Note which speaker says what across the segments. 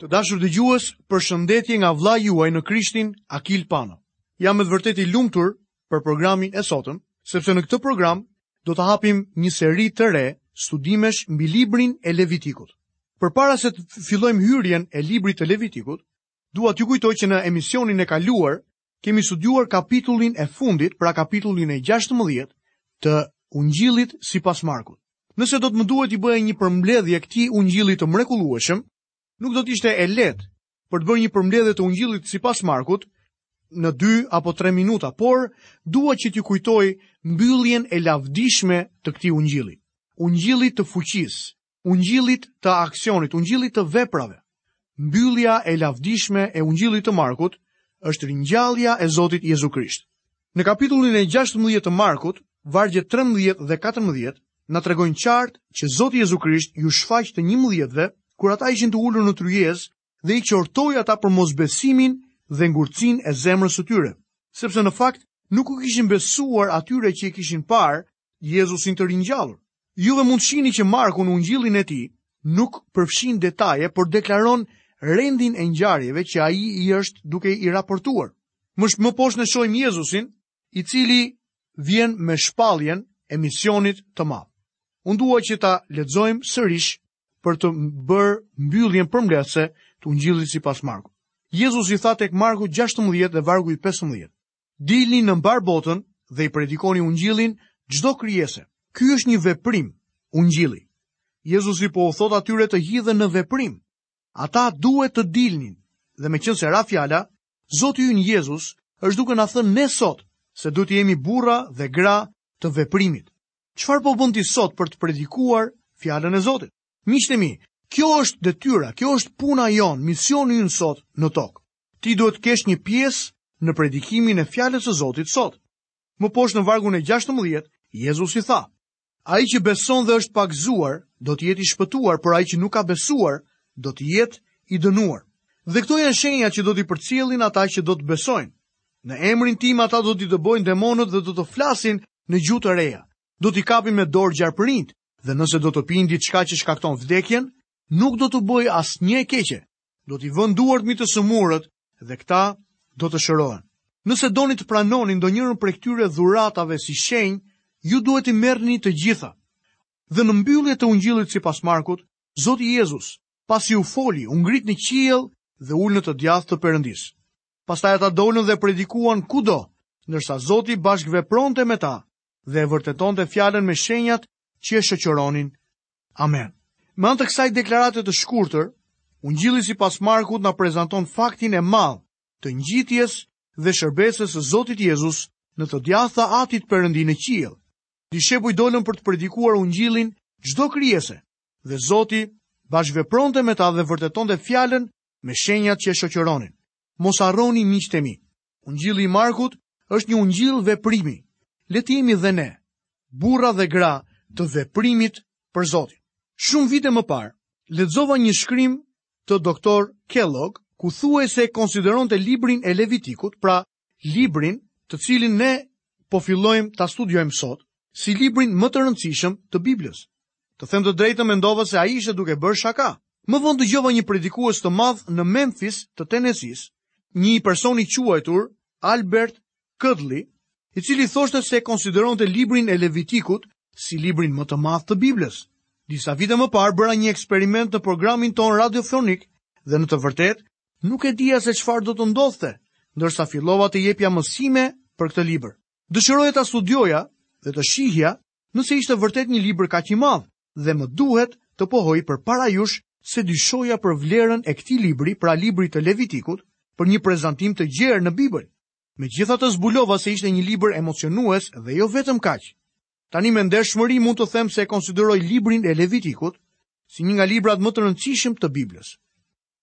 Speaker 1: Të dashur dëgjues, përshëndetje nga vëlla juaj në Krishtin, Akil Pano. Jam me të vërtetë i lumtur për programin e sotëm, sepse në këtë program do të hapim një seri të re studimesh mbi librin e Levitikut. Përpara se të fillojmë hyrjen e librit të Levitikut, dua t'ju kujtoj që në emisionin e kaluar Kemi studiuar kapitullin e fundit, pra kapitullin e 16 të Ungjillit sipas Markut. Nëse do të më duhej t'i bëja një përmbledhje këtij ungjilli të mrekullueshëm, nuk do të ishte e lehtë për të bërë një përmbledhje të ungjillit sipas Markut në 2 apo 3 minuta, por dua që t'ju kujtoj mbylljen e lavdishme të këtij ungjilli, ungjilli të fuqisë, ungjilli të aksionit, ungjilli të veprave. Mbyllja e lavdishme e ungjillit të Markut është ringjallja e Zotit Jezu Krisht. Në kapitullin e 16 të Markut, vargjet 13 dhe 14 na tregojnë qartë që Zoti Jezu Krisht iu shfaq të 11-ve kur ata ishin të ulur në tryezë dhe i qortoi ata për mosbesimin dhe ngurtësinë e zemrës së tyre, sepse në fakt nuk u kishin besuar atyre që e kishin parë Jezusin të ringjallur. Ju edhe mund të shihni që Marku në ungjillin e tij nuk përfshin detaje, por deklaron rendin e ngjarjeve që ai është duke i raportuar. Më posh më poshtë ne shohim Jezusin, i cili vjen me shpalljen e misionit të madh. Unë dua që ta lexojmë sërish për të bërë mbylljen përmbledhëse të Ungjillit sipas Markut. Jezusi tha tek Marku 16 dhe vargu i 15. Dilni në mbarë botën dhe i predikoni ungjillin çdo krijese. Ky është një veprim, ungjilli. Jezusi po u thotë atyre të hidhen në veprim. Ata duhet të dilnin. Dhe meqenëse ra fjala, Zoti ynë Jezus është duke na thënë ne sot se duhet të jemi burra dhe gra të veprimit. Çfarë po bën ti sot për të predikuar fjalën e Zotit? Miqtë e mi, kjo është detyra, kjo është puna jonë, misioni ynë sot në tokë. Ti duhet të kesh një pjesë në predikimin e fjalës së Zotit sot. Më poshtë në vargun e 16, Jezusi tha, Ai që beson dhe është pagëzuar, do të jetë i shpëtuar, por ai që nuk ka besuar, do të jetë i dënuar. Dhe këto janë shenjat që do t'i përcjellin ata që do të besojnë. Në emrin tim ata do t'i dëbojnë demonët dhe do të flasin në gjuhë të reja. Do t'i kapin me dorë gjarpërinjtë dhe nëse do të pinë diçka që shkakton vdekjen, nuk do t'u bëjë asnjë të keqe, do t'i vënë duart mbi të sëmurët dhe këta do të shërohen. Nëse doni të pranoni ndonjërën prej këtyre dhuratave si shenjë, ju duhet t'i merrni të gjitha. Dhe në mbyllje të ungjillit sipas Markut, Zoti Jezus, pasi u foli, u ngrit në qiell dhe u ul në të djathtë të Perëndisë. Pastaj ata dolën dhe predikuan kudo, ndërsa Zoti bashkëvepronte me ta dhe e vërtetonte fjalën me shenjat që e shoqëronin Amen. Me anë të kësaj deklarate të shkurtër, Ungjilli sipas Markut na prezanton faktin e madh të ngjitjes dhe shërbesës së Zotit Jezus në të djathtë të Atit Perëndi në qiell. Dishepujt dolën për të predikuar ungjillin çdo krijese dhe Zoti bashkëvepronte me ta dhe vërtetonte fjalën me shenjat që e shoqëronin. Mos harroni miqtë e mi. Ungjilli i Markut është një ungjill veprimi. Le të jemi dhe ne, burra dhe gra të veprimit për Zotin. Shumë vite më parë, lexova një shkrim të doktor Kellogg, ku thuhej se konsideronte librin e Levitikut, pra librin të cilin ne po fillojmë ta studiojmë sot, si librin më të rëndësishëm të Biblës. Të them të drejtën mendova se ai ishte duke bërë shaka. Më vonë dëgjova një predikues të madh në Memphis të Tennessee-së, një person i quajtur Albert Kudli, i cili thoshte se e konsideronte librin e Levitikut si librin më të madh të Biblës. Disa vite më parë bëra një eksperiment në programin tonë radiofonik dhe në të vërtetë nuk e dija se çfarë do të ndodhte, ndërsa fillova të jepja mësime për këtë libër. Dëshiroja ta studioja dhe të shihja Nëse ishte vërtet një libër kaq i madh dhe më duhet të pohoj përpara jush se dyshoja për vlerën e këtij libri, pra librit të Levitikut, për një prezantim të gjerë në Bibël. Megjithatë zbulova se ishte një libër emocionues dhe jo vetëm kaq. Tani me ndershmëri mund të them se e konsideroj librin e Levitikut si një nga librat më të rëndësishëm të Biblës.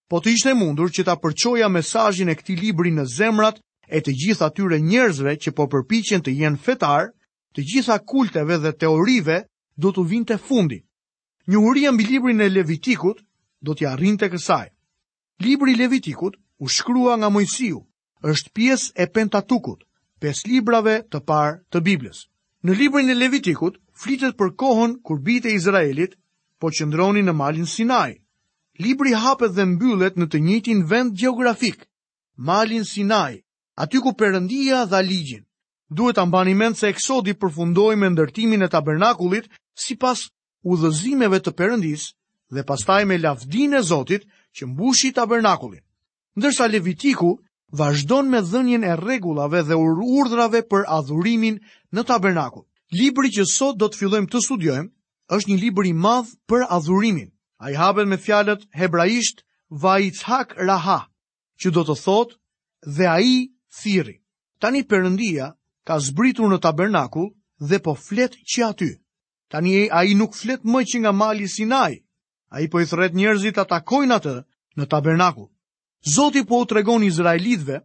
Speaker 1: Po të ishte e mundur që ta përçoja mesazhin e këtij libri në zemrat e të gjithë atyre njerëzve që po përpiqen të jenë fetarë të gjitha kulteve dhe teorive do t'u vinte fundi. Njohuria mbi librin e Levitikut do t'ia arrinte kësaj. Libri i Levitikut u shkrua nga Moisiu, është pjesë e Pentatukut, pesë librave të parë të Biblës. Në librin e Levitikut flitet për kohën kur bijtë e Izraelit po qëndronin në malin Sinai. Libri hapet dhe mbyllet në të njëjtin vend gjeografik, malin Sinai, aty ku Perëndia dha ligjin. Duhet ta mbani mend se Eksodi përfundoi me ndërtimin e tabernakullit sipas udhëzimeve të Perëndisë dhe pastaj me lavdinë e Zotit që mbushi tabernakullin. Ndërsa Levitiku vazhdon me dhënien e rregullave dhe urdhrave për adhurimin në tabernakull. Libri që sot do të fillojmë të studiojmë është një libër i madh për adhurimin. Ai hapet me fjalët hebraisht Vaitzhak Raha, që do të thotë dhe ai thirri. Tani Perëndia ka zbritur në tabernakull dhe po flet që aty. Tani ai nuk flet më që nga mali Sinai, ai po i thërret njerëzit ta takojnë atë në tabernakull. Zoti po u tregon izraelitëve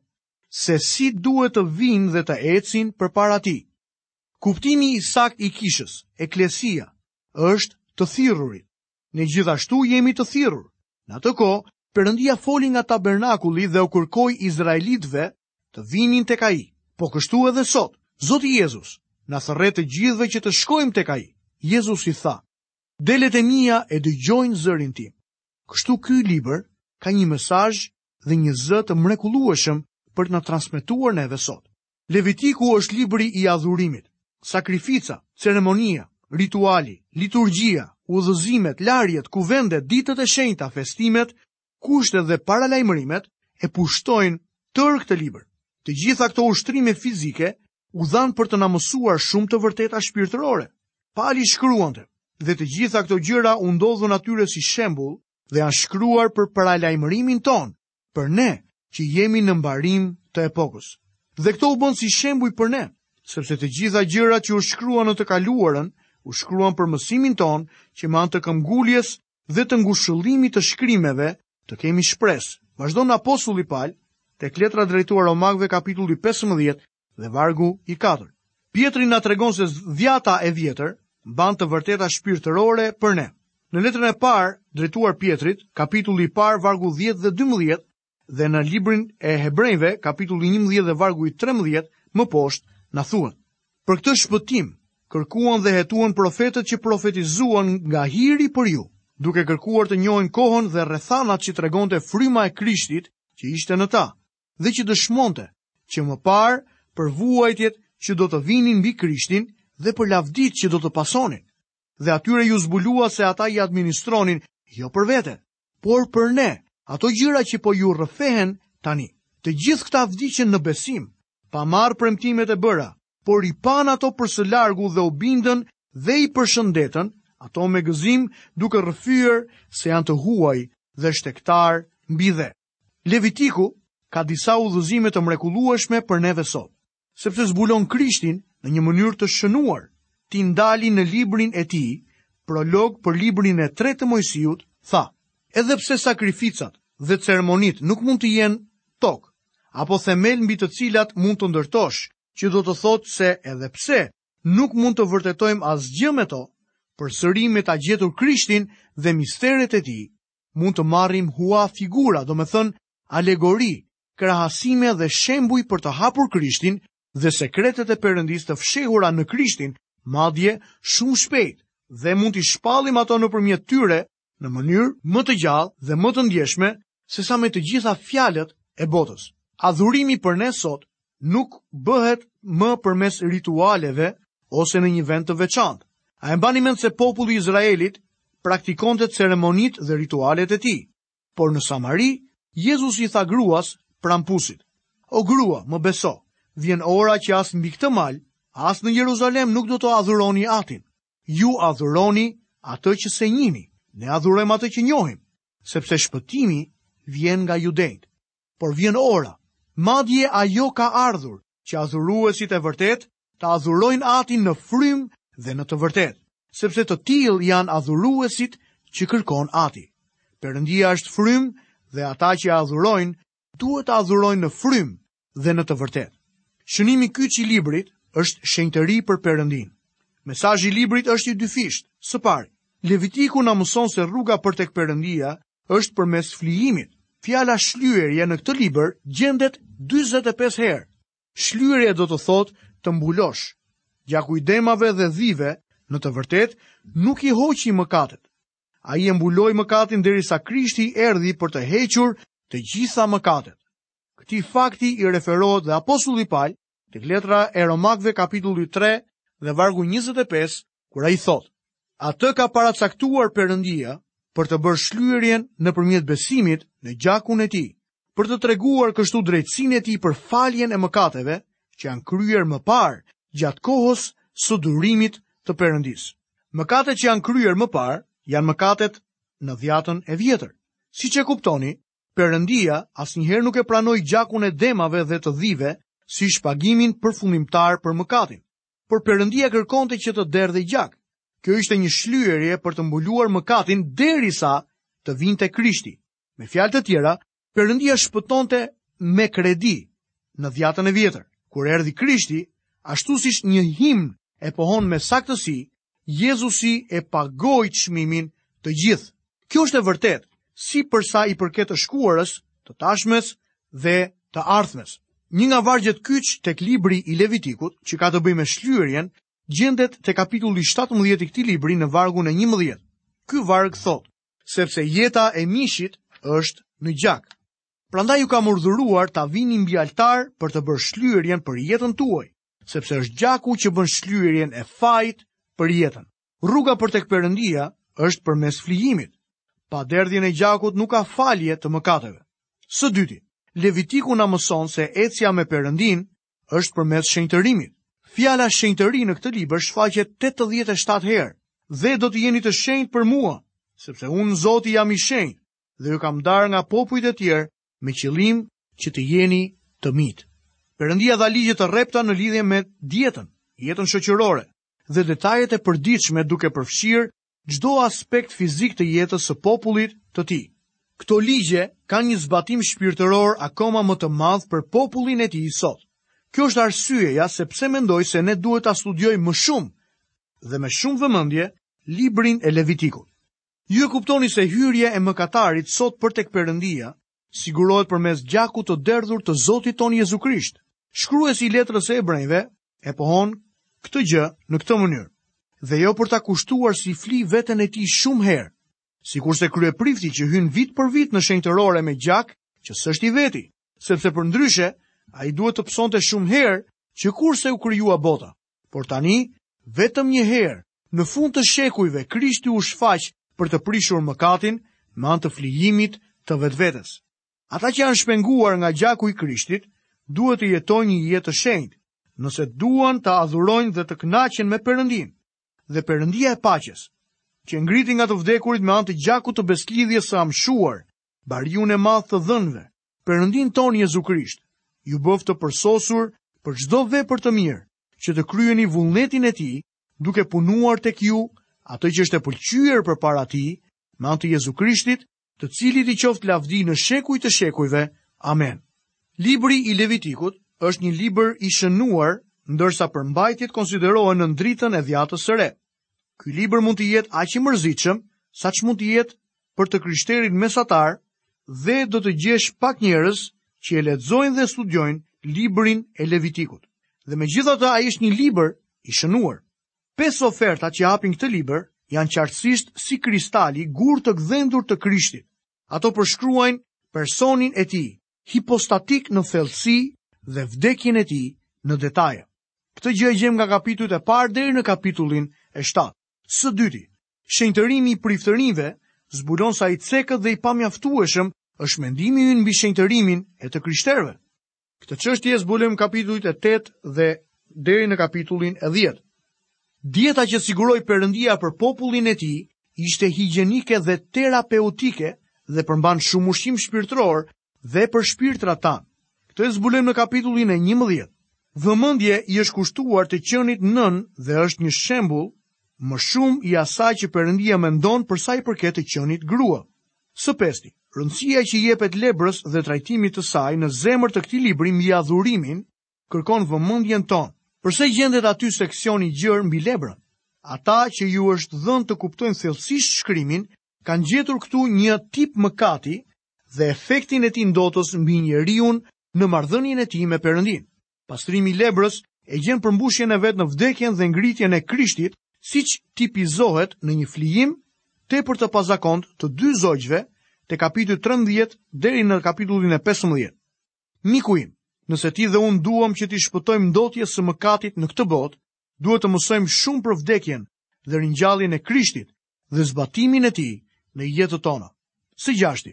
Speaker 1: se si duhet të vijnë dhe të ecin përpara tij. Kuptimi i saktë i kishës, eklesia, është të thirrurit. Ne gjithashtu jemi të thirrur. Në atë kohë, Perëndia foli nga tabernakulli dhe u kërkoi izraelitëve të vinin tek ai. Po kështu edhe sot, Zoti Jezus na thërret të gjithëve që të shkojmë tek ai. Jezusi tha: Delet e mia e dëgjojnë zërin tim. Kështu ky libër ka një mesazh dhe një zë të mrekullueshëm për të na transmetuar neve sot. Levitiku është libri i adhurimit. Sakrifica, ceremonia, rituali, liturgjia, udhëzimet, larjet, kuvendet, ditët e shenjta, festimet, kushtet dhe paralajmërimet e pushtojnë tërë këtë libër. Të gjitha këto ushtrime fizike u dhanë për të na mësuar shumë të vërteta shpirtërore. Pali shkruante, dhe të gjitha këto gjëra u ndodhën atyre si shembull dhe janë shkruar për paralajmërimin tonë, për ne që jemi në mbarim të epokës. Dhe këto u bënë si shembuj për ne, sepse të gjitha gjërat që u shkruan në të kaluarën, u shkruan për mësimin tonë që me anë të këmbënguljes dhe të ngushëllimit të shkrimeve të kemi shpresë. Vazhdon apostulli Pal tek letra drejtuar Romakëve kapitulli 15 Dhe vargu i katërt. Pjetri na tregon se dhiata e vjetër mban të vërteta shpirtërore për ne. Në letrën e parë, drejtuar Pjetrit, kapitulli i parë, vargu 10 dhe 12, dhe në librin e Hebrenjve, kapitulli 11 dhe vargu i 13, më poshtë, na thuan. Për këtë shpëtim, kërkuan dhe hetuan profetët që profetizuan nga hiri për ju, duke kërkuar të njohin kohën dhe rrethanat që tregonte fryma e Krishtit që ishte në ta. dhe që dëshmonte që më parë për vuajtjet që do të vinin mbi Krishtin dhe për lavditë që do të pasonin. Dhe atyre iu zbulua se ata i administronin jo për vete, por për ne, ato gjëra që po ju rrëfehen tani. Të gjithë këta vdiqen në besim, pa marrë premtimet e bëra, por i panë ato për së largu dhe u bindën dhe i përshëndetën, ato me gëzim duke rrëfyer se janë të huaj dhe shtegtarë mbi dhe. Levitiku ka disa udhëzime të mrekullueshme për neve sot, sepse zbulon Krishtin në një mënyrë të shënuar. Tindali në librin e tij, prolog për librin e tretë të Moisiut, tha, edhe pse sakrificat dhe ceremonitë nuk mund të jenë tokë, apo themel mbi të cilat mund të ndërtosh, që do të thotë se edhe pse nuk mund të vërtetojmë asgjë me to, përsëri me ta gjetur Krishtin dhe misteret e tij, mund të marrim hua figura, domethënë alegori, krahasime dhe shembuj për të hapur Krishtin dhe sekretet e Perëndisë të fshehura në Krishtin, madje shumë shpejt dhe mund t'i shpallim ato nëpërmjet tyre në mënyrë më të gjallë dhe më të ndjeshme sesa me të gjitha fjalët e botës. Adhurimi për ne sot nuk bëhet më përmes ritualeve ose në një vend të veçantë. A e mbani mend se populli i Izraelit praktikonte ceremonitë dhe ritualet e tij? Por në Samari, Jezusi i tha gruas pranë pusit, O grua, më beso, vjen ora që as mbi këtë mal, as në Jeruzalem nuk do të adhuroni atin. Ju adhuroni atë që s'e njihni, ne adhurojmë atë që njohim, sepse shpëtimi vjen nga judenjtë. por vjen ora, madje ajo ka ardhur, që adhuruesit e vërtetë të adhurojnë atin në frymë dhe në të vërtetë, sepse të tillë janë adhuruesit që kërkon ati. Perëndia është frymë dhe ata që e adhurojnë duhet të adhurojnë në frymë dhe në të vërtetë. Shënimi kyç i librit është shenjtëri për Perëndinë. Mesazhi i librit është i dyfishtë. Së pari, Levitiku na mëson se rruga për tek Perëndia është përmes flijimit. Fjala shlyerje në këtë libër gjendet 45 herë. Shlyerje do të thotë të mbulosh. Gjaku i demave dhe dhive, në të vërtetë, nuk i hoqi mëkatet. Ai e mbuloi mëkatin derisa Krishti erdi për të hequr të gjitha mëkatet. Këtij fakti i referohet dhe apostulli Pal Tek letra e Romakëve kapitulli 3 dhe vargu 25, kur ai thotë, atë ka paracaktuar Perëndia për të bërë shlyerjen nëpërmjet besimit në gjakun e tij, për të treguar kështu drejtësinë e tij për faljen e mëkateve që janë kryer më parë gjatë kohës së durimit të Perëndisë. Mëkatet që janë kryer më parë janë mëkatet në dhjatën e vjetër. Siç e kuptoni, Perëndia asnjëherë nuk e pranoi gjakun e demave dhe të dhive si shpagimin përfundimtar për mëkatin. Por Perëndia kërkonte që të derdhej gjak. Kjo ishte një shlyerje për të mbuluar mëkatin derisa të vinte Krishti. Me fjalë të tjera, Perëndia shpëtonte me kredi në dhjatën e vjetër. Kur erdhi Krishti, ashtu siç një himn e pohon me saktësi, Jezusi e pagoi çmimin të gjithë. Kjo është e vërtetë, si për sa i përket të shkuarës, të tashmes dhe të ardhmes. Një nga vargjet kyç tek libri i Levitikut, që ka të bëjë me shlyerjen, gjendet te kapitulli 17 i këtij libri në vargun e 11. Ky varg thotë: Sepse jeta e mishit është në gjak. Prandaj ju kam urdhëruar ta vini mbi altar për të bërë shlyerjen për jetën tuaj, sepse është gjaku që bën shlyerjen e fajit për jetën. Rruga për tek Perëndia është përmes flijimit. Pa derdhjen e gjakut nuk ka falje të mëkateve. Së dyti, Levitiku na mëson se ecja me Perëndinë është përmes shenjtërimit. Fjala shenjtëri në këtë libër shfaqet 87 herë. Dhe do të jeni të shenjtë për mua, sepse unë Zoti jam i shenjtë dhe ju kam ndarë nga popujt e tjerë me qëllim që të jeni të mitë. Perëndia dha ligje të rrepta në lidhje me dietën, jetën shoqërore dhe detajet e përditshme duke përfshirë çdo aspekt fizik të jetës së popullit të tij. Këto ligje kanë një zbatim shpirtëror akoma më të madh për popullin e tij sot. Kjo është arsyeja se pse mendoj se ne duhet ta studiojmë më shumë dhe me shumë vëmendje librin e Levitikut. Ju e kuptoni se hyrja e mëkatarit sot për tek Perëndia sigurohet përmes gjakut të derdhur të Zotit tonë Jezu Krisht. Shkruesi i letrës së Hebrejve e pohon këtë gjë në këtë mënyrë. Dhe jo për ta kushtuar si fli veten e tij shumë herë, sikurse kryeprifti që hyn vit për vit në shenjtërore me gjak që s'është i veti, sepse përndryshe ai duhet të pësonte shumë herë që kurse u krijua bota. Por tani, vetëm një herë, në fund të shekujve, Krishti u shfaq për të prishur mëkatin me anë të flijimit të vetvetes. Ata që janë shpenguar nga gjaku i Krishtit duhet të jetojnë një jetë të shenjtë, nëse duan të adhurojnë dhe të kënaqen me Perëndinë dhe Perëndia e paqes, që ngriti nga të vdekurit me anë të gjakut të besëlidhjes së amshuar, bariun e madh të dhenve, Perëndinë tonë Jezu Krisht ju bëftë të përsosur për çdo vepër të mirë, që të kryeni vullnetin e tij, duke punuar tek ju atë që është e pëlqyer përpara tij, me anë të Jezu Krishtit, të cilit i qoftë lavdi në shekuj të shekujve. Amen. Libri i Levitikut është një libër i shënuar, ndërsa përmbajtjet konsiderohen në dritën e dhiatës së re. Ky libër mund të jetë aq i mërzitshëm saç mund të jetë për të krishterin mesatar dhe do të gjesh pak njerëz që e lexojnë dhe e studiojnë librin e Levitikut. Dhe megjithatë ai është një libër i shënuar. Pesë oferta që hapin këtë libër janë qartësisht si kristali gurë të gdhendur të Krishtit. Ato përshkruajnë personin e tij, hipostatik në thellësi dhe vdekjen e tij në detaje. Këtë gjë e gjejmë nga kapitujt e parë deri në kapitullin e 7. Së dyti, shenjtërimi i priftërinjve zbulon sa i cekët dhe i pamjaftueshëm është mendimi ynë mbi shenjtërimin e të krishterëve. Këtë çështje e zbulojmë në kapitujt e 8 dhe deri në kapitullin e 10. Dieta që siguroi Perëndia për popullin e tij ishte higjienike dhe terapeutike dhe përmban shumë ushqim shpirtëror dhe për shpirtrat tanë. Këtë e zbulojmë në kapitullin e 11. Vëmendje i është kushtuar të qenit nënë dhe është një shembull më shumë i asaj që Perëndia mendon për sa i përket të qenit grua. Së pesti, rëndësia që i jepet lebrës dhe trajtimit të saj në zemër të këtij libri mbi adhurimin kërkon vëmendjen tonë. Përse gjendet aty seksion i gjerë mbi lebrën? Ata që u është dhënë të kuptojnë thellësisht shkrimin, kanë gjetur këtu një tip mëkati dhe efektin e tij ndotës mbi njeriun në marrëdhënien e tij me Perëndinë. Pastrimi i lebrës e gjen përmbushjen e vet në vdekjen dhe ngritjen e Krishtit, siç tipizohet në një flijim tepër të pazakontë të dy zogjve te kapitujt 13 deri në kapitullin e 15. Miku im, nëse ti dhe unë duam që t'i shpëtojmë ndotjes së mëkatit në këtë botë, duhet të mësojmë shumë për vdekjen dhe ringjalljen e Krishtit dhe zbatimin e tij në jetët tona. Së gjashti,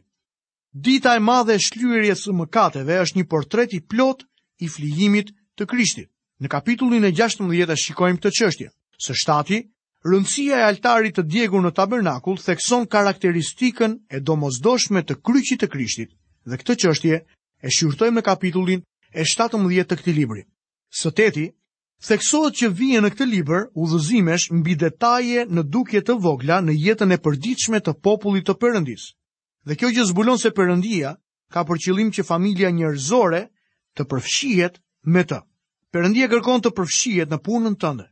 Speaker 1: dita e madhe e shlyerjes së mëkateve është një portret i plot i flijimit të Krishtit. Në kapitullin e 16 e shikojmë këtë çështje. Së shtati, rëndësia e altarit të djegur në tabernakull thekson karakteristikën e domosdoshme të kryqit të Krishtit dhe këtë çështje e shqyrtojmë në kapitullin e 17 të këtij libri. Së teti, theksohet që vijnë në këtë libër udhëzimesh mbi detaje në dukje të vogla në jetën e përditshme të popullit të Perëndisë. Dhe kjo që zbulon se Perëndia ka për qëllim që familja njerëzore të përfshihet me të. Perëndia kërkon të përfshihet në punën tënde,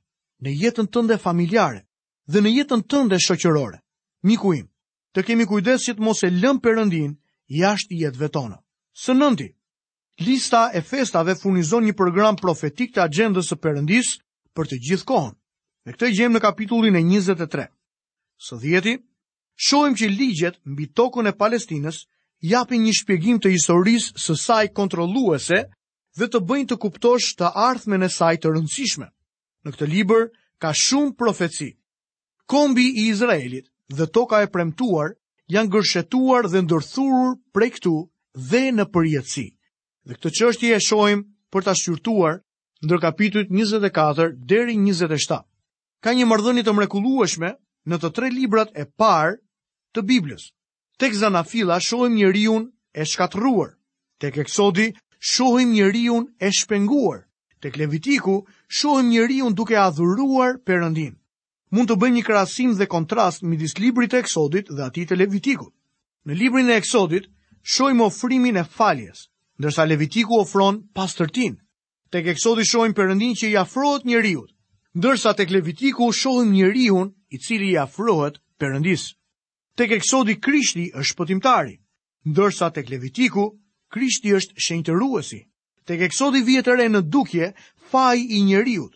Speaker 1: në jetën tënde familjare dhe në jetën tënde shoqërore. Miku im, të kemi kujdes që të mos e lëmë Perëndinë jashtë jetëve tona. Së nënti, lista e festave furnizon një program profetik të agjendës së Perëndisë për të gjithë kohën. Ne këtë e gjejmë në kapitullin e 23. Së dhjeti, Shohim që ligjet mbi tokën e Palestinës japin një shpjegim të historisë së saj kontrolluese dhe të bëjnë të kuptosh të ardhmen e saj të rëndësishme. Në këtë libër ka shumë profeci. Kombi i Izraelit dhe toka e premtuar janë gërshetuar dhe ndërthurur prej këtu dhe në përjetësi. Dhe këtë çështje e shohim për ta shqyrtuar ndër kapitujt 24 deri 27. ka një marrëdhënie të mrekullueshme në të tre librat e parë të Biblës. Tek Zanafilla shohim njeriun e shkatërruar, tek Eksodi shohim njeriun e shpenguar, tek Levitiku shohim njeriun duke adhuruar Perëndinë. Mund të bëjmë një krahasim dhe kontrast midis librit të Eksodit dhe atij të Levitikut. Në librin e Eksodit shohim ofrimin e faljes, ndërsa Levitiku ofron pastërtinë. Tek Eksodi shohim Perëndinë që i afrohet njeriut, ndërsa tek Levitiku shohim njeriun i cili i afrohet Perëndisë. Tek Eksodi Krishti është shpëtimtari, ndërsa tek Levitiku Krishti është shenjtëruesi. Tek Eksodi vihet re në dukje faji i njeriut,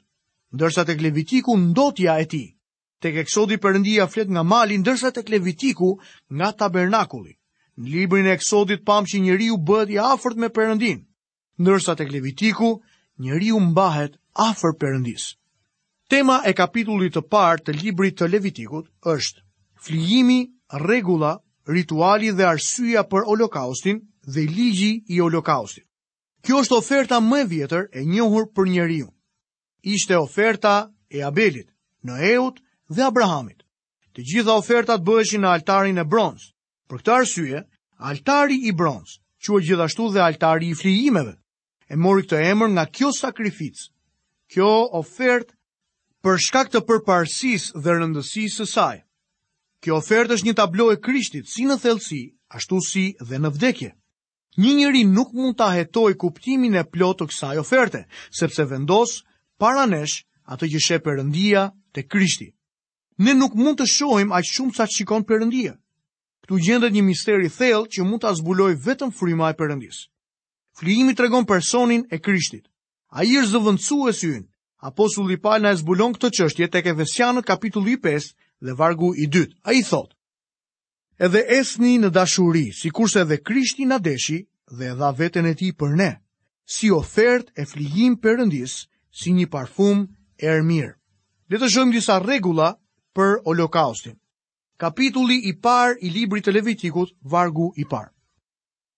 Speaker 1: ndërsa tek Levitiku ndotja e tij. Tek Eksodi Perëndia flet nga mali, ndërsa tek Levitiku nga tabernakulli. Në librin e Eksodit pamë që njeriu bëhet i afërt me Perëndinë. ndërsa tek Levitiku njeriu mbahet afër Perëndisë. Tema e kapitullit të parë të librit të Levitikut është flijimi, rregulla, rituali dhe arsyeja për Holokaustin dhe ligji i Holokaustit. Kjo është oferta më e vjetër e njohur për njeriun. Ishte oferta e Abelit, Noeut dhe Abrahamit. Të gjitha ofertat bëheshin në altarin e bronzë, Për këtë arsye, altari i bronzë quhet gjithashtu dhe altari i flijimeve, e mori këtë emër nga kjo sakrificë, kjo ofertë për shkak të përparësisë dhe rëndësisë së saj. Kjo ofertë është një tablo e Krishtit si në thellësi, ashtu si dhe në vdekje. Një njeri nuk mund ta hetojë kuptimin e plotë të kësaj oferte, sepse vendos para nesh atë që sheh Perëndia te Krishti. Ne nuk mund të shohim aq shumë sa shikon Perëndia. Këtu gjendet një mister i thellë që mund ta zbulojë vetëm fryma e Perëndisë. Flijimi tregon personin e Krishtit. Ai është zëvendësuesi ynë. Apostulli Pal na e zbulon këtë çështje tek Efesianët kapitulli 5 dhe vargu i 2. Ai thotë: Edhe ecni në dashuri, sikurse edhe Krishti na deshi dhe e dha veten e tij për ne, si ofertë e flijim Perëndisë, si një parfum erëmirë. Le të shohim disa rregulla për holokaustin. Kapitulli i parë i librit të Levitikut, vargu i parë.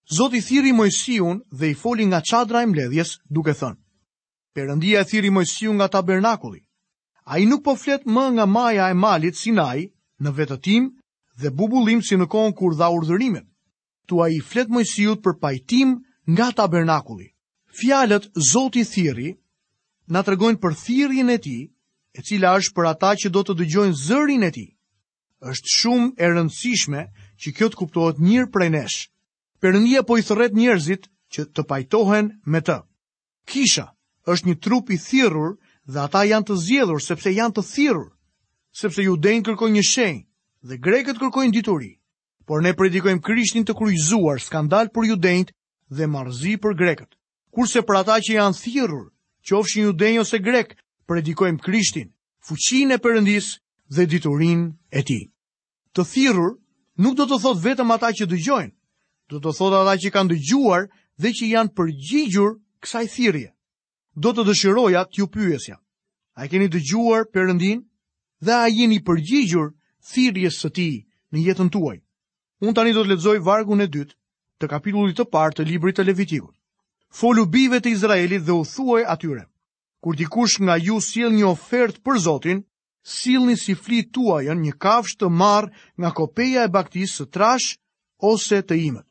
Speaker 1: Zoti thirri Moisiun dhe i foli nga çadra e mbledhjes duke thënë. Perëndia e thirri Moisiun nga tabernakulli. Ai nuk po flet më nga maja e malit Sinai në vetëtimë dhe bubullimë si në kohën kur dha urdhërimet. Këtu ai i flet Moisiut për pajtim nga tabernakulli. Fjalët Zoti thirri na tregojnë për thirrjen e tij, e cila është për ata që do të dëgjojnë zërin e tij. Është shumë e rëndësishme që kjo të kuptohet mirë prej nesh. Perëndia po i thërret njerëzit që të pajtohen me të. Kisha është një trup i thirrur dhe ata janë të zgjedhur sepse janë të thirrur, sepse judenjtë kërkojnë një shenjë dhe grekët kërkojnë dituri. Por ne predikojmë Krishtin të kryqëzuar, skandal për judenjtë dhe marrëzi për grekët. Kurse për ata që janë thirrur, qofshin judenj ose grekë, predikojmë Krishtin, fuqinë e Perëndisë dhe diturinë e tij. Të thirrur nuk do të thotë vetëm ata që dëgjojnë, do të thotë ata që kanë dëgjuar dhe që janë përgjigjur kësaj thirrje. Do të dëshiroja t'ju pyesja. A e keni dëgjuar Perëndinë dhe a jeni përgjigjur thirrjes së tij në jetën tuaj? Unë tani do të lexoj vargun e dytë të kapitullit të parë të librit të Levitikut. Folu bijve të Izraelit dhe u thuaj atyre: Kur dikush nga ju sjell një ofertë për Zotin, Sillni si fli tuajën një kafshë të marrë nga kopeja e bagëtisë së trashë ose të imët.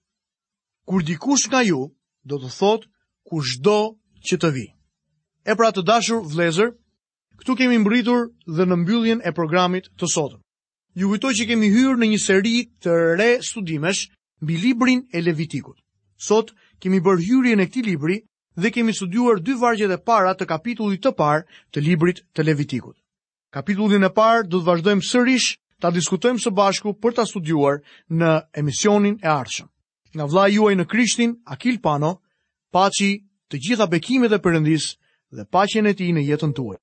Speaker 1: Kur dikush nga ju, do të thotë, kushdo që të vijë. E pra të dashur vëllezër, këtu kemi mbërritur dhe në mbylljen e programit të sotëm. Ju kujtoj që kemi hyrë në një seri të re studimesh mbi librin e Levitikut. Sot kemi bërë hyrjen e këtij libri dhe kemi studiuar dy vargjet e para të kapitullit të parë të librit të Levitikut. Kapitullin e parë do të vazhdojmë sërish ta diskutojmë së bashku për ta studiuar në emisionin e ardhshëm. Nga vëllai juaj në Krishtin, Akil Pano, paçi të gjitha bekimet e Perëndisë dhe paqen e tij në jetën tuaj.